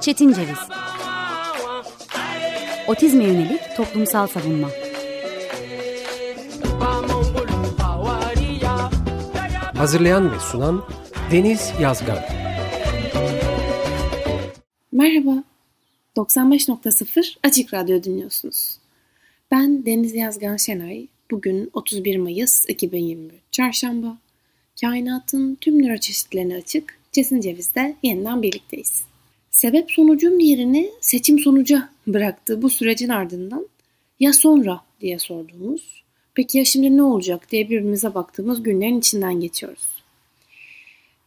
Çetin Ceviz Otizme yönelik toplumsal savunma Hazırlayan ve sunan Deniz Yazgan Merhaba, 95.0 Açık Radyo dinliyorsunuz. Ben Deniz Yazgan Şenay. Bugün 31 Mayıs 2023 Çarşamba. Kainatın tüm nöroçeşitlerine açık Cesin Ceviz'de yeniden birlikteyiz. Sebep sonucun yerini seçim sonuca bıraktığı bu sürecin ardından ya sonra diye sorduğumuz, peki ya şimdi ne olacak diye birbirimize baktığımız günlerin içinden geçiyoruz.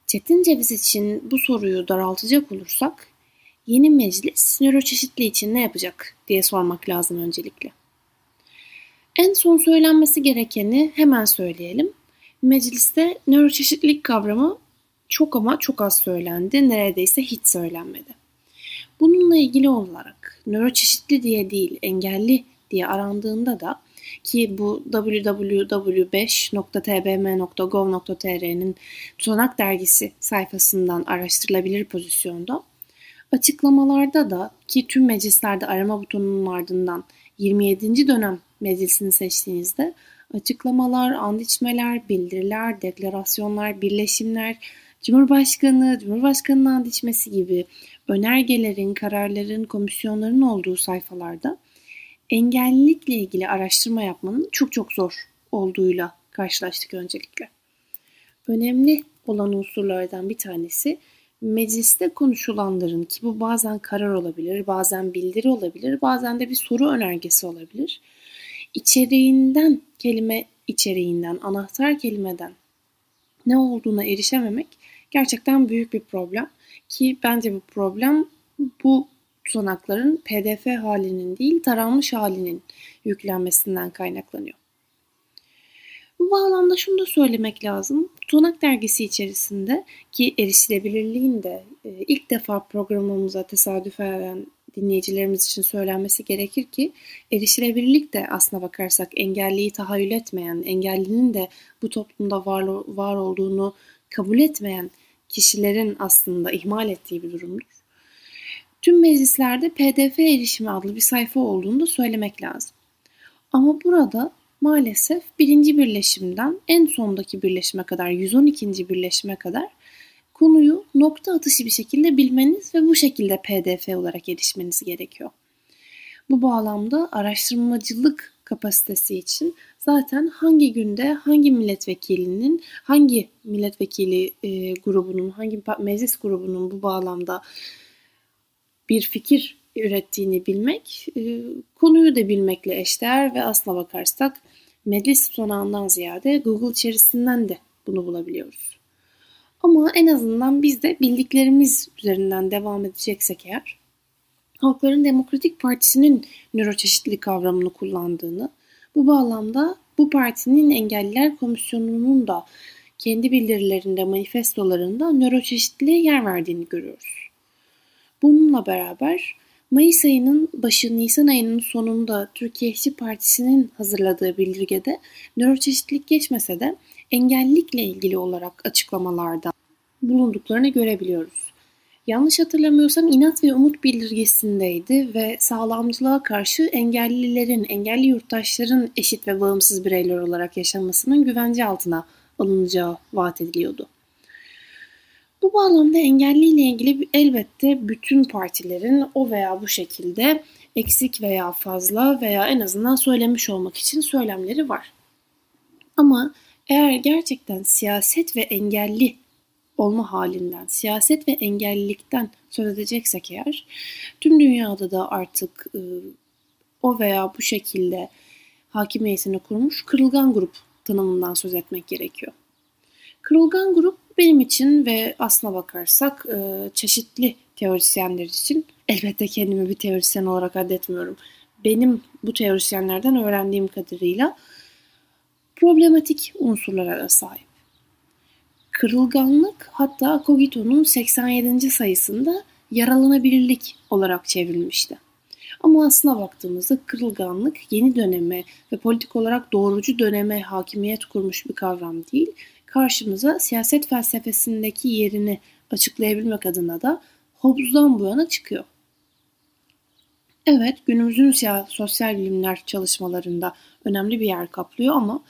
Çetin Ceviz için bu soruyu daraltacak olursak, yeni meclis nöroçeşitli için ne yapacak diye sormak lazım öncelikle. En son söylenmesi gerekeni hemen söyleyelim. Mecliste nöroçeşitlilik kavramı çok ama çok az söylendi. Neredeyse hiç söylenmedi. Bununla ilgili olarak nöroçeşitli diye değil engelli diye arandığında da ki bu www.5.tbm.gov.tr'nin tutanak dergisi sayfasından araştırılabilir pozisyonda açıklamalarda da ki tüm meclislerde arama butonunun ardından 27. dönem meclisini seçtiğinizde açıklamalar, and içmeler, bildiriler, deklarasyonlar, birleşimler, Cumhurbaşkanı, Cumhurbaşkanı'nın and içmesi gibi önergelerin, kararların, komisyonların olduğu sayfalarda engellilikle ilgili araştırma yapmanın çok çok zor olduğuyla karşılaştık öncelikle. Önemli olan unsurlardan bir tanesi mecliste konuşulanların ki bu bazen karar olabilir, bazen bildiri olabilir, bazen de bir soru önergesi olabilir. İçeriğinden, kelime içeriğinden, anahtar kelimeden ne olduğuna erişememek gerçekten büyük bir problem ki bence bu problem bu tutanakların pdf halinin değil taranmış halinin yüklenmesinden kaynaklanıyor. Bu bağlamda şunu da söylemek lazım. Tutanak dergisi içerisinde ki erişilebilirliğin de e, ilk defa programımıza tesadüfen dinleyicilerimiz için söylenmesi gerekir ki erişilebilirlik de aslına bakarsak engelliyi tahayyül etmeyen, engellinin de bu toplumda var, var olduğunu kabul etmeyen kişilerin aslında ihmal ettiği bir durumdur. Tüm meclislerde PDF erişimi adlı bir sayfa olduğunu da söylemek lazım. Ama burada maalesef birinci birleşimden en sondaki birleşime kadar 112. birleşime kadar konuyu nokta atışı bir şekilde bilmeniz ve bu şekilde PDF olarak erişmeniz gerekiyor. Bu bağlamda araştırmacılık kapasitesi için zaten hangi günde hangi milletvekilinin, hangi milletvekili e, grubunun, hangi meclis grubunun bu bağlamda bir fikir ürettiğini bilmek, e, konuyu da bilmekle eşdeğer ve aslına bakarsak meclis tutanağından ziyade Google içerisinden de bunu bulabiliyoruz. Ama en azından biz de bildiklerimiz üzerinden devam edeceksek eğer, Halkların Demokratik Partisi'nin nöroçeşitlilik kavramını kullandığını, bu bağlamda bu partinin Engelliler Komisyonu'nun da kendi bildirilerinde, manifestolarında nöroçeşitliliğe yer verdiğini görüyoruz. Bununla beraber Mayıs ayının başı Nisan ayının sonunda Türkiye İşçi Partisi'nin hazırladığı bildirgede nöroçeşitlilik geçmese de engellilikle ilgili olarak açıklamalarda bulunduklarını görebiliyoruz. Yanlış hatırlamıyorsam inat ve umut bildirgesindeydi ve sağlamcılığa karşı engellilerin, engelli yurttaşların eşit ve bağımsız bireyler olarak yaşamasının güvence altına alınacağı vaat ediliyordu. Bu bağlamda engelliyle ilgili elbette bütün partilerin o veya bu şekilde eksik veya fazla veya en azından söylemiş olmak için söylemleri var. Ama eğer gerçekten siyaset ve engelli olma halinden, siyaset ve engellilikten söz edeceksek eğer, tüm dünyada da artık e, o veya bu şekilde hakimiyetini kurmuş kırılgan grup tanımından söz etmek gerekiyor. Kırılgan grup benim için ve aslına bakarsak e, çeşitli teorisyenler için elbette kendimi bir teorisyen olarak addetmiyorum. Benim bu teorisyenlerden öğrendiğim kadarıyla problematik unsurlara da sahip. Kırılganlık hatta Cogito'nun 87. sayısında yaralanabilirlik olarak çevrilmişti. Ama aslına baktığımızda kırılganlık yeni döneme ve politik olarak doğrucu döneme hakimiyet kurmuş bir kavram değil, karşımıza siyaset felsefesindeki yerini açıklayabilmek adına da Hobbes'dan bu yana çıkıyor. Evet, günümüzün sosyal bilimler çalışmalarında önemli bir yer kaplıyor ama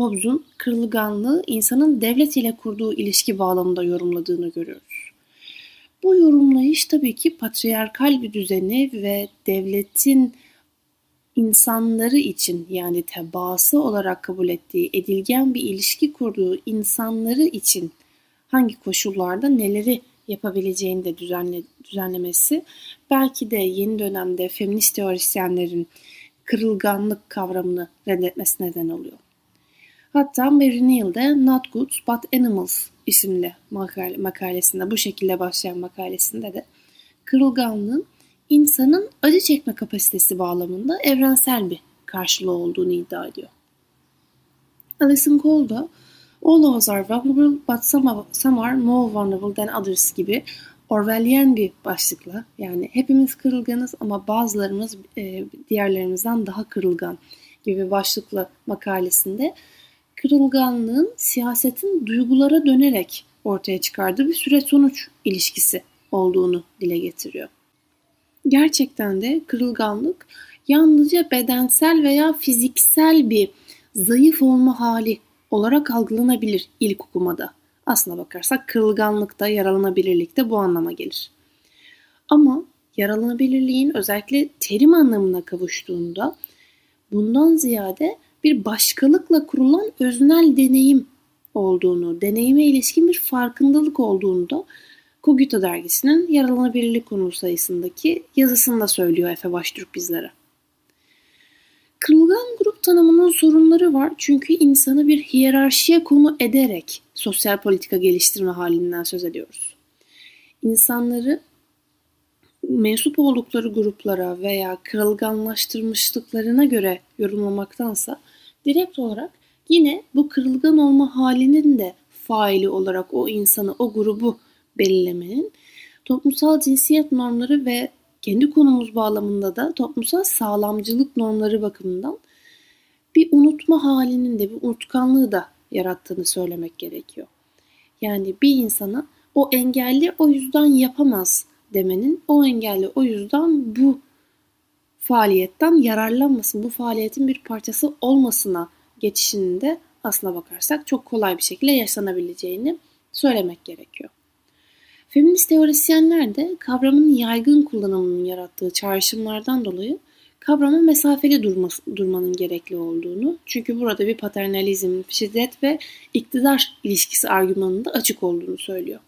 Hobbes'un kırılganlığı insanın devlet ile kurduğu ilişki bağlamında yorumladığını görüyoruz. Bu yorumlayış tabii ki patriarkal bir düzeni ve devletin insanları için yani tebaası olarak kabul ettiği edilgen bir ilişki kurduğu insanları için hangi koşullarda neleri yapabileceğini de düzenle, düzenlemesi belki de yeni dönemde feminist teorisyenlerin kırılganlık kavramını reddetmesi neden oluyor. Hatta Mary Neal'de Not Goods But Animals isimli makale, makalesinde bu şekilde başlayan makalesinde de kırılganlığın insanın acı çekme kapasitesi bağlamında evrensel bir karşılığı olduğunu iddia ediyor. Alison Cole da All of us are vulnerable but some, of, some are more vulnerable than others gibi Orwellian bir başlıkla yani hepimiz kırılganız ama bazılarımız e, diğerlerimizden daha kırılgan gibi başlıkla makalesinde kırılganlığın siyasetin duygulara dönerek ortaya çıkardığı bir süreç sonuç ilişkisi olduğunu dile getiriyor. Gerçekten de kırılganlık yalnızca bedensel veya fiziksel bir zayıf olma hali olarak algılanabilir ilk okumada. Aslına bakarsak kırılganlık da yaralanabilirlik de bu anlama gelir. Ama yaralanabilirliğin özellikle terim anlamına kavuştuğunda bundan ziyade bir başkalıkla kurulan öznel deneyim olduğunu, deneyime ilişkin bir farkındalık olduğunu da Kogito dergisinin yaralanabilirlik konu sayısındaki yazısında söylüyor Efe Baştürk bizlere. Kırılgan grup tanımının sorunları var çünkü insanı bir hiyerarşiye konu ederek sosyal politika geliştirme halinden söz ediyoruz. İnsanları mensup oldukları gruplara veya kırılganlaştırmışlıklarına göre yorumlamaktansa direkt olarak yine bu kırılgan olma halinin de faili olarak o insanı, o grubu belirlemenin toplumsal cinsiyet normları ve kendi konumuz bağlamında da toplumsal sağlamcılık normları bakımından bir unutma halinin de bir unutkanlığı da yarattığını söylemek gerekiyor. Yani bir insana o engelli o yüzden yapamaz demenin o engelli o yüzden bu faaliyetten yararlanmasın, bu faaliyetin bir parçası olmasına geçişinin de aslına bakarsak çok kolay bir şekilde yaşanabileceğini söylemek gerekiyor. Feminist teorisyenler de kavramın yaygın kullanımının yarattığı çağrışımlardan dolayı kavrama mesafeli durması, durmanın gerekli olduğunu, çünkü burada bir paternalizm, şiddet ve iktidar ilişkisi argümanında açık olduğunu söylüyor.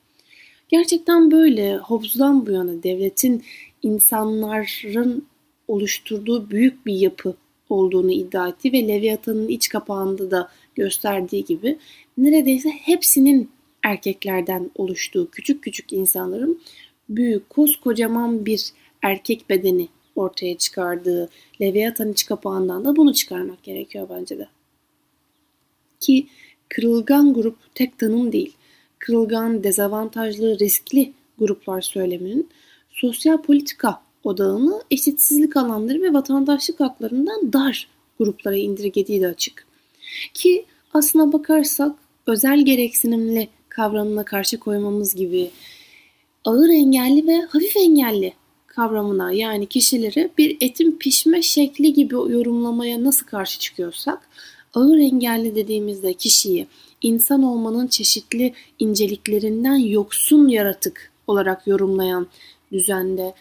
Gerçekten böyle Hobbes'dan bu yana devletin insanların oluşturduğu büyük bir yapı olduğunu iddia etti ve Leviathan'ın iç kapağında da gösterdiği gibi neredeyse hepsinin erkeklerden oluştuğu küçük küçük insanların büyük koskocaman bir erkek bedeni ortaya çıkardığı Leviathan iç kapağından da bunu çıkarmak gerekiyor bence de. Ki kırılgan grup tek tanım değil. Kırılgan, dezavantajlı, riskli gruplar söyleminin sosyal politika odağını eşitsizlik alanları ve vatandaşlık haklarından dar gruplara indirgediği de açık. Ki aslına bakarsak özel gereksinimli kavramına karşı koymamız gibi ağır engelli ve hafif engelli kavramına yani kişileri bir etin pişme şekli gibi yorumlamaya nasıl karşı çıkıyorsak ağır engelli dediğimizde kişiyi insan olmanın çeşitli inceliklerinden yoksun yaratık olarak yorumlayan düzende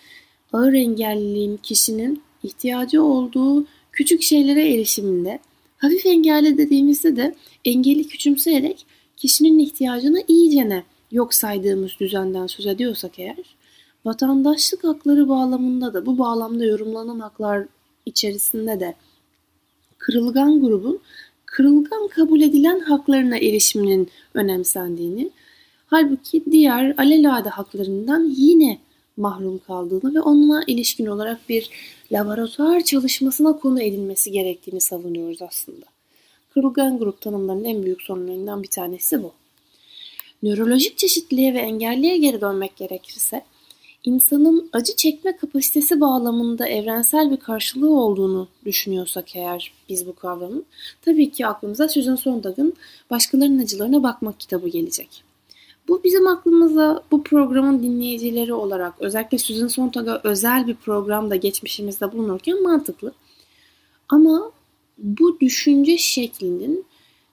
ağır engelliliğin kişinin ihtiyacı olduğu küçük şeylere erişiminde hafif engelli dediğimizde de engeli küçümseyerek kişinin ihtiyacını iyicene yok saydığımız düzenden söz ediyorsak eğer, vatandaşlık hakları bağlamında da bu bağlamda yorumlanan haklar içerisinde de kırılgan grubun kırılgan kabul edilen haklarına erişiminin önemsendiğini, halbuki diğer alelade haklarından yine mahrum kaldığını ve onunla ilişkin olarak bir laboratuvar çalışmasına konu edilmesi gerektiğini savunuyoruz aslında. Kırılgan grup tanımlarının en büyük sorunlarından bir tanesi bu. Nörolojik çeşitliliğe ve engelliye geri dönmek gerekirse, insanın acı çekme kapasitesi bağlamında evrensel bir karşılığı olduğunu düşünüyorsak eğer biz bu kavramın, tabii ki aklımıza Susan Sontag'ın Başkalarının Acılarına Bakmak kitabı gelecek. Bu bizim aklımıza bu programın dinleyicileri olarak özellikle Susan Sontag'a özel bir programda geçmişimizde bulunurken mantıklı. Ama bu düşünce şeklinin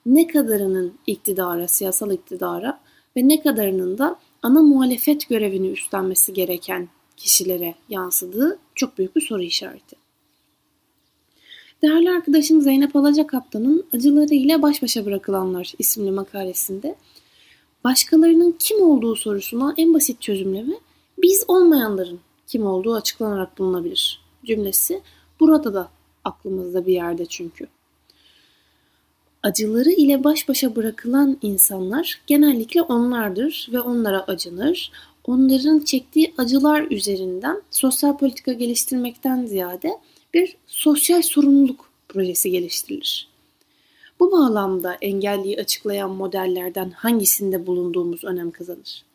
ne kadarının iktidara, siyasal iktidara ve ne kadarının da ana muhalefet görevini üstlenmesi gereken kişilere yansıdığı çok büyük bir soru işareti. Değerli arkadaşım Zeynep Alacakaptan'ın Acılarıyla Baş Başa Bırakılanlar isimli makalesinde başkalarının kim olduğu sorusuna en basit çözümleme biz olmayanların kim olduğu açıklanarak bulunabilir cümlesi burada da aklımızda bir yerde çünkü. Acıları ile baş başa bırakılan insanlar genellikle onlardır ve onlara acınır. Onların çektiği acılar üzerinden sosyal politika geliştirmekten ziyade bir sosyal sorumluluk projesi geliştirilir. Bu bağlamda engelliyi açıklayan modellerden hangisinde bulunduğumuz önem kazanır.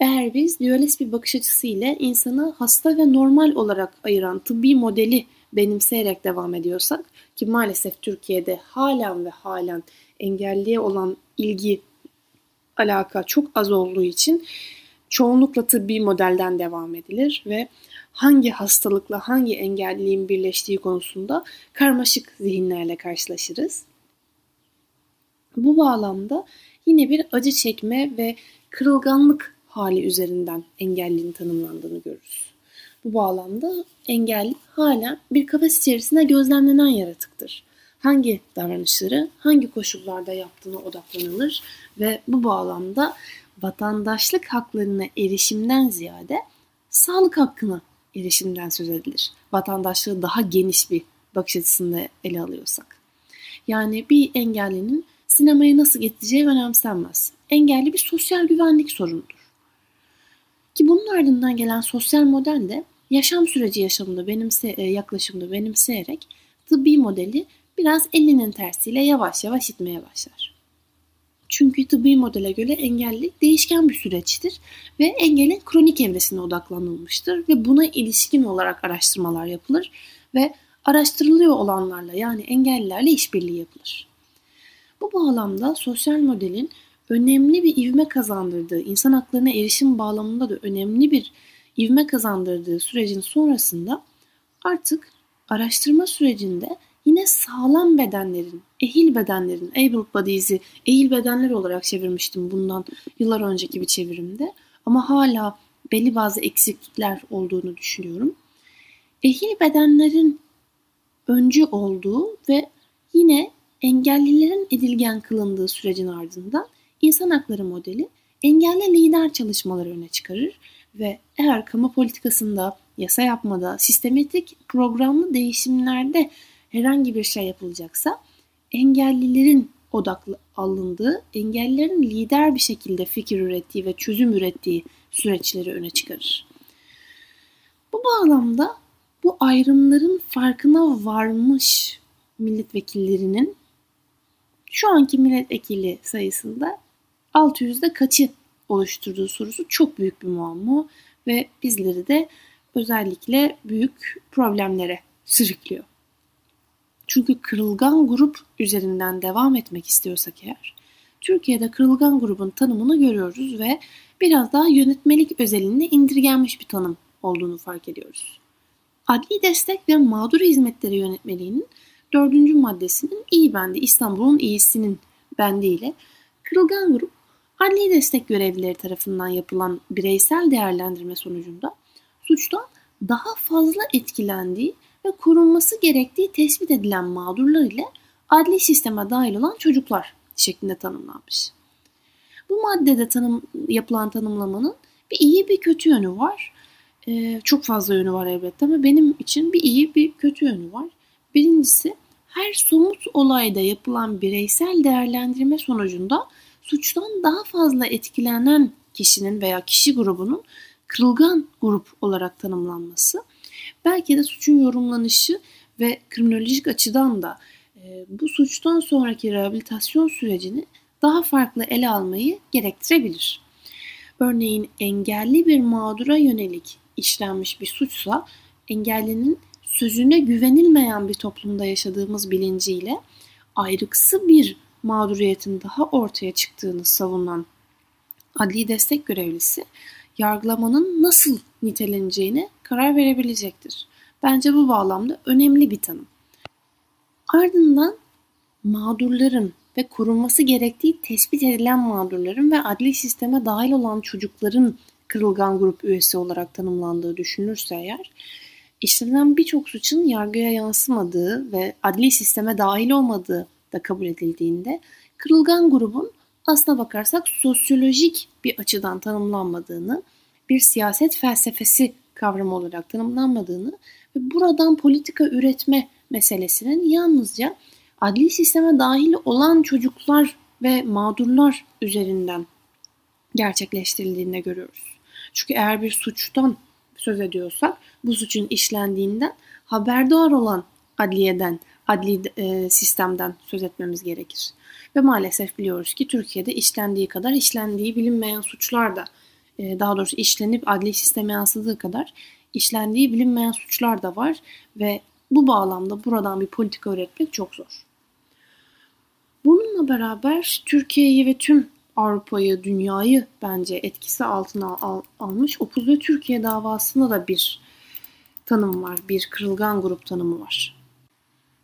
Eğer biz dualist bir bakış açısı ile insanı hasta ve normal olarak ayıran tıbbi modeli benimseyerek devam ediyorsak ki maalesef Türkiye'de halen ve halen engelliye olan ilgi alaka çok az olduğu için çoğunlukla tıbbi modelden devam edilir ve hangi hastalıkla hangi engelliliğin birleştiği konusunda karmaşık zihinlerle karşılaşırız. Bu bağlamda yine bir acı çekme ve kırılganlık hali üzerinden engelliliğin tanımlandığını görürüz. Bu bağlamda engelli hala bir kafes içerisinde gözlemlenen yaratıktır. Hangi davranışları hangi koşullarda yaptığına odaklanılır ve bu bağlamda vatandaşlık haklarına erişimden ziyade sağlık hakkına erişimden söz edilir. Vatandaşlığı daha geniş bir bakış açısında ele alıyorsak. Yani bir engellinin sinemaya nasıl gideceği önemsenmez. Engelli bir sosyal güvenlik sorunudur. Ki bunun ardından gelen sosyal model de yaşam süreci yaşamında benimse, e, yaklaşımda benimseyerek tıbbi modeli biraz elinin tersiyle yavaş yavaş itmeye başlar. Çünkü tıbbi modele göre engellilik değişken bir süreçtir ve engelin kronik evresine odaklanılmıştır ve buna ilişkin olarak araştırmalar yapılır ve araştırılıyor olanlarla yani engellilerle işbirliği yapılır. Bu bağlamda sosyal modelin önemli bir ivme kazandırdığı, insan haklarına erişim bağlamında da önemli bir ivme kazandırdığı sürecin sonrasında artık araştırma sürecinde yine sağlam bedenlerin, ehil bedenlerin, able bodies'i ehil bedenler olarak çevirmiştim bundan yıllar önceki bir çevirimde. Ama hala belli bazı eksiklikler olduğunu düşünüyorum. Ehil bedenlerin öncü olduğu ve yine engellilerin edilgen kılındığı sürecin ardından insan hakları modeli engelli lider çalışmaları öne çıkarır ve eğer kamu politikasında, yasa yapmada, sistematik programlı değişimlerde herhangi bir şey yapılacaksa engellilerin odaklı alındığı, engellilerin lider bir şekilde fikir ürettiği ve çözüm ürettiği süreçleri öne çıkarır. Bu bağlamda bu ayrımların farkına varmış milletvekillerinin şu anki milletvekili sayısında 600'de kaçı oluşturduğu sorusu çok büyük bir muamma ve bizleri de özellikle büyük problemlere sürüklüyor. Çünkü kırılgan grup üzerinden devam etmek istiyorsak eğer, Türkiye'de kırılgan grubun tanımını görüyoruz ve biraz daha yönetmelik özelinde indirgenmiş bir tanım olduğunu fark ediyoruz. Adli destek ve mağdur hizmetleri yönetmeliğinin dördüncü maddesinin iyi bendi, İstanbul'un iyisinin bendiyle kırılgan grup adli destek görevlileri tarafından yapılan bireysel değerlendirme sonucunda suçtan daha fazla etkilendiği ve korunması gerektiği tespit edilen mağdurlar ile adli sisteme dahil olan çocuklar şeklinde tanımlanmış. Bu maddede tanım, yapılan tanımlamanın bir iyi bir kötü yönü var. Ee, çok fazla yönü var elbette ama benim için bir iyi bir kötü yönü var. Birincisi her somut olayda yapılan bireysel değerlendirme sonucunda suçtan daha fazla etkilenen kişinin veya kişi grubunun kırılgan grup olarak tanımlanması belki de suçun yorumlanışı ve kriminolojik açıdan da e, bu suçtan sonraki rehabilitasyon sürecini daha farklı ele almayı gerektirebilir. Örneğin engelli bir mağdura yönelik işlenmiş bir suçsa engellinin sözüne güvenilmeyen bir toplumda yaşadığımız bilinciyle ayrıksı bir mağduriyetin daha ortaya çıktığını savunan adli destek görevlisi yargılamanın nasıl niteleneceğine karar verebilecektir. Bence bu bağlamda önemli bir tanım. Ardından mağdurların ve korunması gerektiği tespit edilen mağdurların ve adli sisteme dahil olan çocukların kırılgan grup üyesi olarak tanımlandığı düşünülürse eğer, işlenen birçok suçun yargıya yansımadığı ve adli sisteme dahil olmadığı da kabul edildiğinde kırılgan grubun aslına bakarsak sosyolojik bir açıdan tanımlanmadığını, bir siyaset felsefesi kavramı olarak tanımlanmadığını ve buradan politika üretme meselesinin yalnızca adli sisteme dahil olan çocuklar ve mağdurlar üzerinden gerçekleştirildiğini görüyoruz. Çünkü eğer bir suçtan söz ediyorsak bu suçun işlendiğinden haberdar olan adliyeden, adli e, sistemden söz etmemiz gerekir. Ve maalesef biliyoruz ki Türkiye'de işlendiği kadar işlendiği bilinmeyen suçlar da e, daha doğrusu işlenip adli sisteme yansıdığı kadar işlendiği bilinmeyen suçlar da var ve bu bağlamda buradan bir politika üretmek çok zor. Bununla beraber Türkiye'yi ve tüm Avrupa'yı, dünyayı bence etkisi altına al, almış. Opuz ve Türkiye davasında da bir tanım var, bir kırılgan grup tanımı var.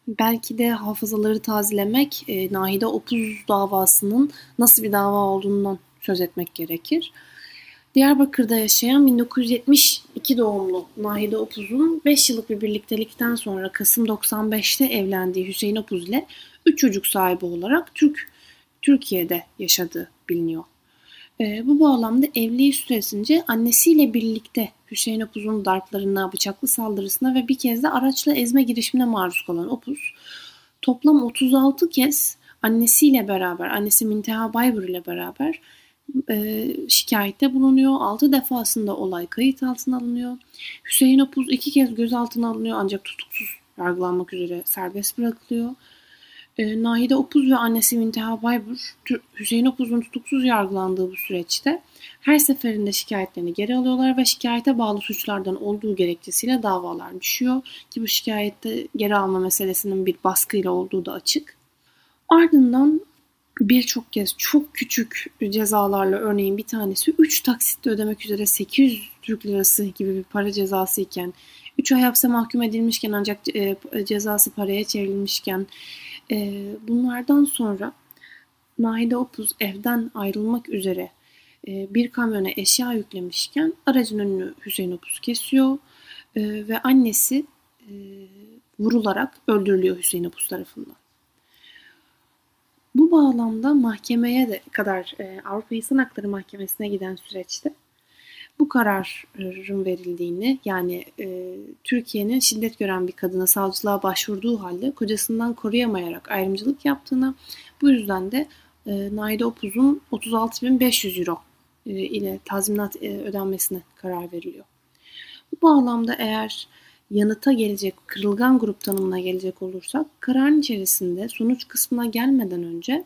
Belki de hafızaları tazelemek, e, Nahide Opuz davasının nasıl bir dava olduğundan söz etmek gerekir. Diyarbakır'da yaşayan 1972 doğumlu Nahide Opuz'un 5 yıllık bir birliktelikten sonra Kasım 95'te evlendiği Hüseyin Opuz ile 3 çocuk sahibi olarak Türk Türkiye'de yaşadığı biliniyor. E, bu bağlamda evliliği süresince annesiyle birlikte Hüseyin Opuz'un darplarına, bıçaklı saldırısına ve bir kez de araçla ezme girişimine maruz kalan Opuz, toplam 36 kez annesiyle beraber, annesi Minteha Baybur ile beraber e, şikayette bulunuyor. 6 defasında olay kayıt altına alınıyor. Hüseyin Opuz iki kez gözaltına alınıyor ancak tutuksuz yargılanmak üzere serbest bırakılıyor. E, Nahide Opuz ve annesi Minteha Baybur, Hüseyin Opuz'un tutuksuz yargılandığı bu süreçte her seferinde şikayetlerini geri alıyorlar ve şikayete bağlı suçlardan olduğu gerekçesiyle davalar düşüyor. Ki bu şikayette geri alma meselesinin bir baskıyla olduğu da açık. Ardından birçok kez çok küçük cezalarla örneğin bir tanesi 3 taksitte ödemek üzere 800 Türk lirası gibi bir para cezası iken 3 ay hapse mahkum edilmişken ancak e, cezası paraya çevrilmişken e, bunlardan sonra Nahide Opuz evden ayrılmak üzere e, bir kamyona eşya yüklemişken aracın önünü Hüseyin Opuz kesiyor e, ve annesi e, vurularak öldürülüyor Hüseyin Opuz tarafından. Bu bağlamda mahkemeye de kadar e, Avrupa İnsan Hakları Mahkemesi'ne giden süreçte bu kararın verildiğini yani e, Türkiye'nin şiddet gören bir kadına savcılığa başvurduğu halde kocasından koruyamayarak ayrımcılık yaptığına bu yüzden de e, Naide Opuz'un 36.500 euro e, ile tazminat e, ödenmesine karar veriliyor. Bu bağlamda eğer yanıta gelecek, kırılgan grup tanımına gelecek olursak kararın içerisinde sonuç kısmına gelmeden önce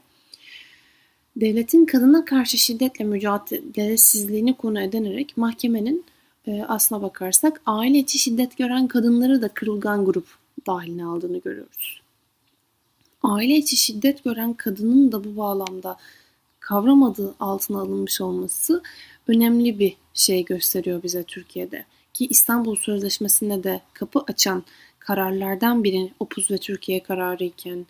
devletin kadına karşı şiddetle mücadelesizliğini konu edinerek mahkemenin e, aslına bakarsak aile içi şiddet gören kadınları da kırılgan grup dahiline aldığını görüyoruz. Aile içi şiddet gören kadının da bu bağlamda kavram adı altına alınmış olması önemli bir şey gösteriyor bize Türkiye'de. Ki İstanbul Sözleşmesi'nde de kapı açan kararlardan biri Opuz ve Türkiye kararı iken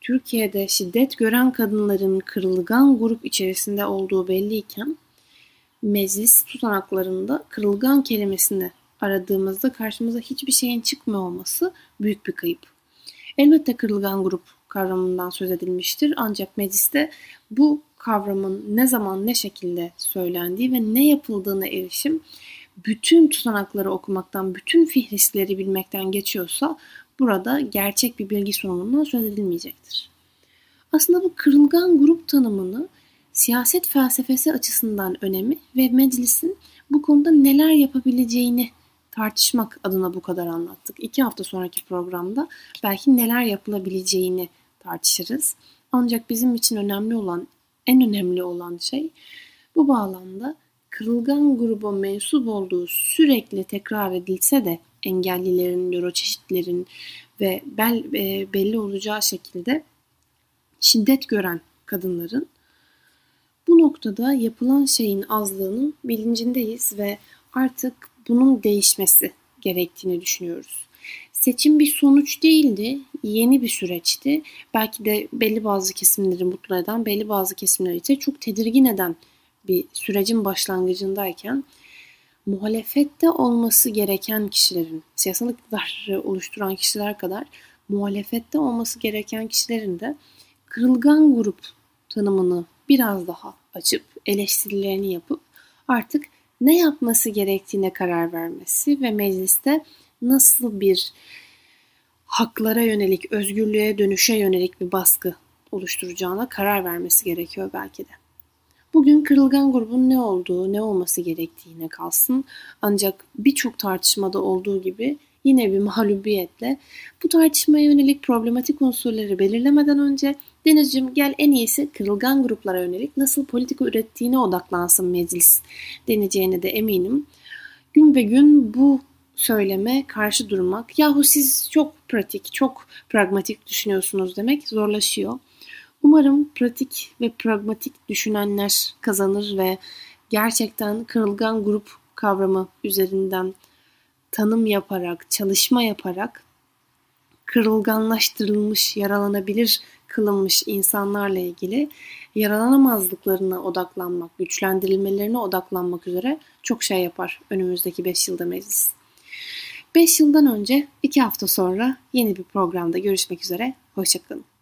Türkiye'de şiddet gören kadınların kırılgan grup içerisinde olduğu belliyken meclis tutanaklarında kırılgan kelimesini aradığımızda karşımıza hiçbir şeyin çıkmıyor olması büyük bir kayıp. Elbette kırılgan grup kavramından söz edilmiştir ancak mecliste bu kavramın ne zaman ne şekilde söylendiği ve ne yapıldığına erişim bütün tutanakları okumaktan, bütün fihristleri bilmekten geçiyorsa burada gerçek bir bilgi sunumundan söz edilmeyecektir. Aslında bu kırılgan grup tanımını siyaset felsefesi açısından önemi ve meclisin bu konuda neler yapabileceğini tartışmak adına bu kadar anlattık. İki hafta sonraki programda belki neler yapılabileceğini tartışırız. Ancak bizim için önemli olan, en önemli olan şey bu bağlamda kırılgan gruba mensup olduğu sürekli tekrar edilse de engellilerin, nöroçeşitlerin ve bel, e, belli olacağı şekilde şiddet gören kadınların Bu noktada yapılan şeyin azlığının bilincindeyiz ve artık bunun değişmesi gerektiğini düşünüyoruz. Seçim bir sonuç değildi, yeni bir süreçti. Belki de belli bazı kesimleri mutlu eden, belli bazı kesimleri ise çok tedirgin eden bir sürecin başlangıcındayken muhalefette olması gereken kişilerin, siyasal iktidarı oluşturan kişiler kadar muhalefette olması gereken kişilerin de kırılgan grup tanımını biraz daha açıp eleştirilerini yapıp artık ne yapması gerektiğine karar vermesi ve mecliste nasıl bir haklara yönelik, özgürlüğe dönüşe yönelik bir baskı oluşturacağına karar vermesi gerekiyor belki de. Bugün kırılgan grubun ne olduğu, ne olması gerektiğine kalsın. Ancak birçok tartışmada olduğu gibi yine bir mağlubiyetle bu tartışmaya yönelik problematik unsurları belirlemeden önce Denizciğim gel en iyisi kırılgan gruplara yönelik nasıl politika ürettiğine odaklansın meclis deneceğine de eminim. Gün be gün bu söyleme karşı durmak, yahu siz çok pratik, çok pragmatik düşünüyorsunuz demek zorlaşıyor. Umarım pratik ve pragmatik düşünenler kazanır ve gerçekten kırılgan grup kavramı üzerinden tanım yaparak, çalışma yaparak kırılganlaştırılmış, yaralanabilir kılınmış insanlarla ilgili yaralanamazlıklarına odaklanmak, güçlendirilmelerine odaklanmak üzere çok şey yapar önümüzdeki 5 yılda meclis. 5 yıldan önce 2 hafta sonra yeni bir programda görüşmek üzere. Hoşçakalın.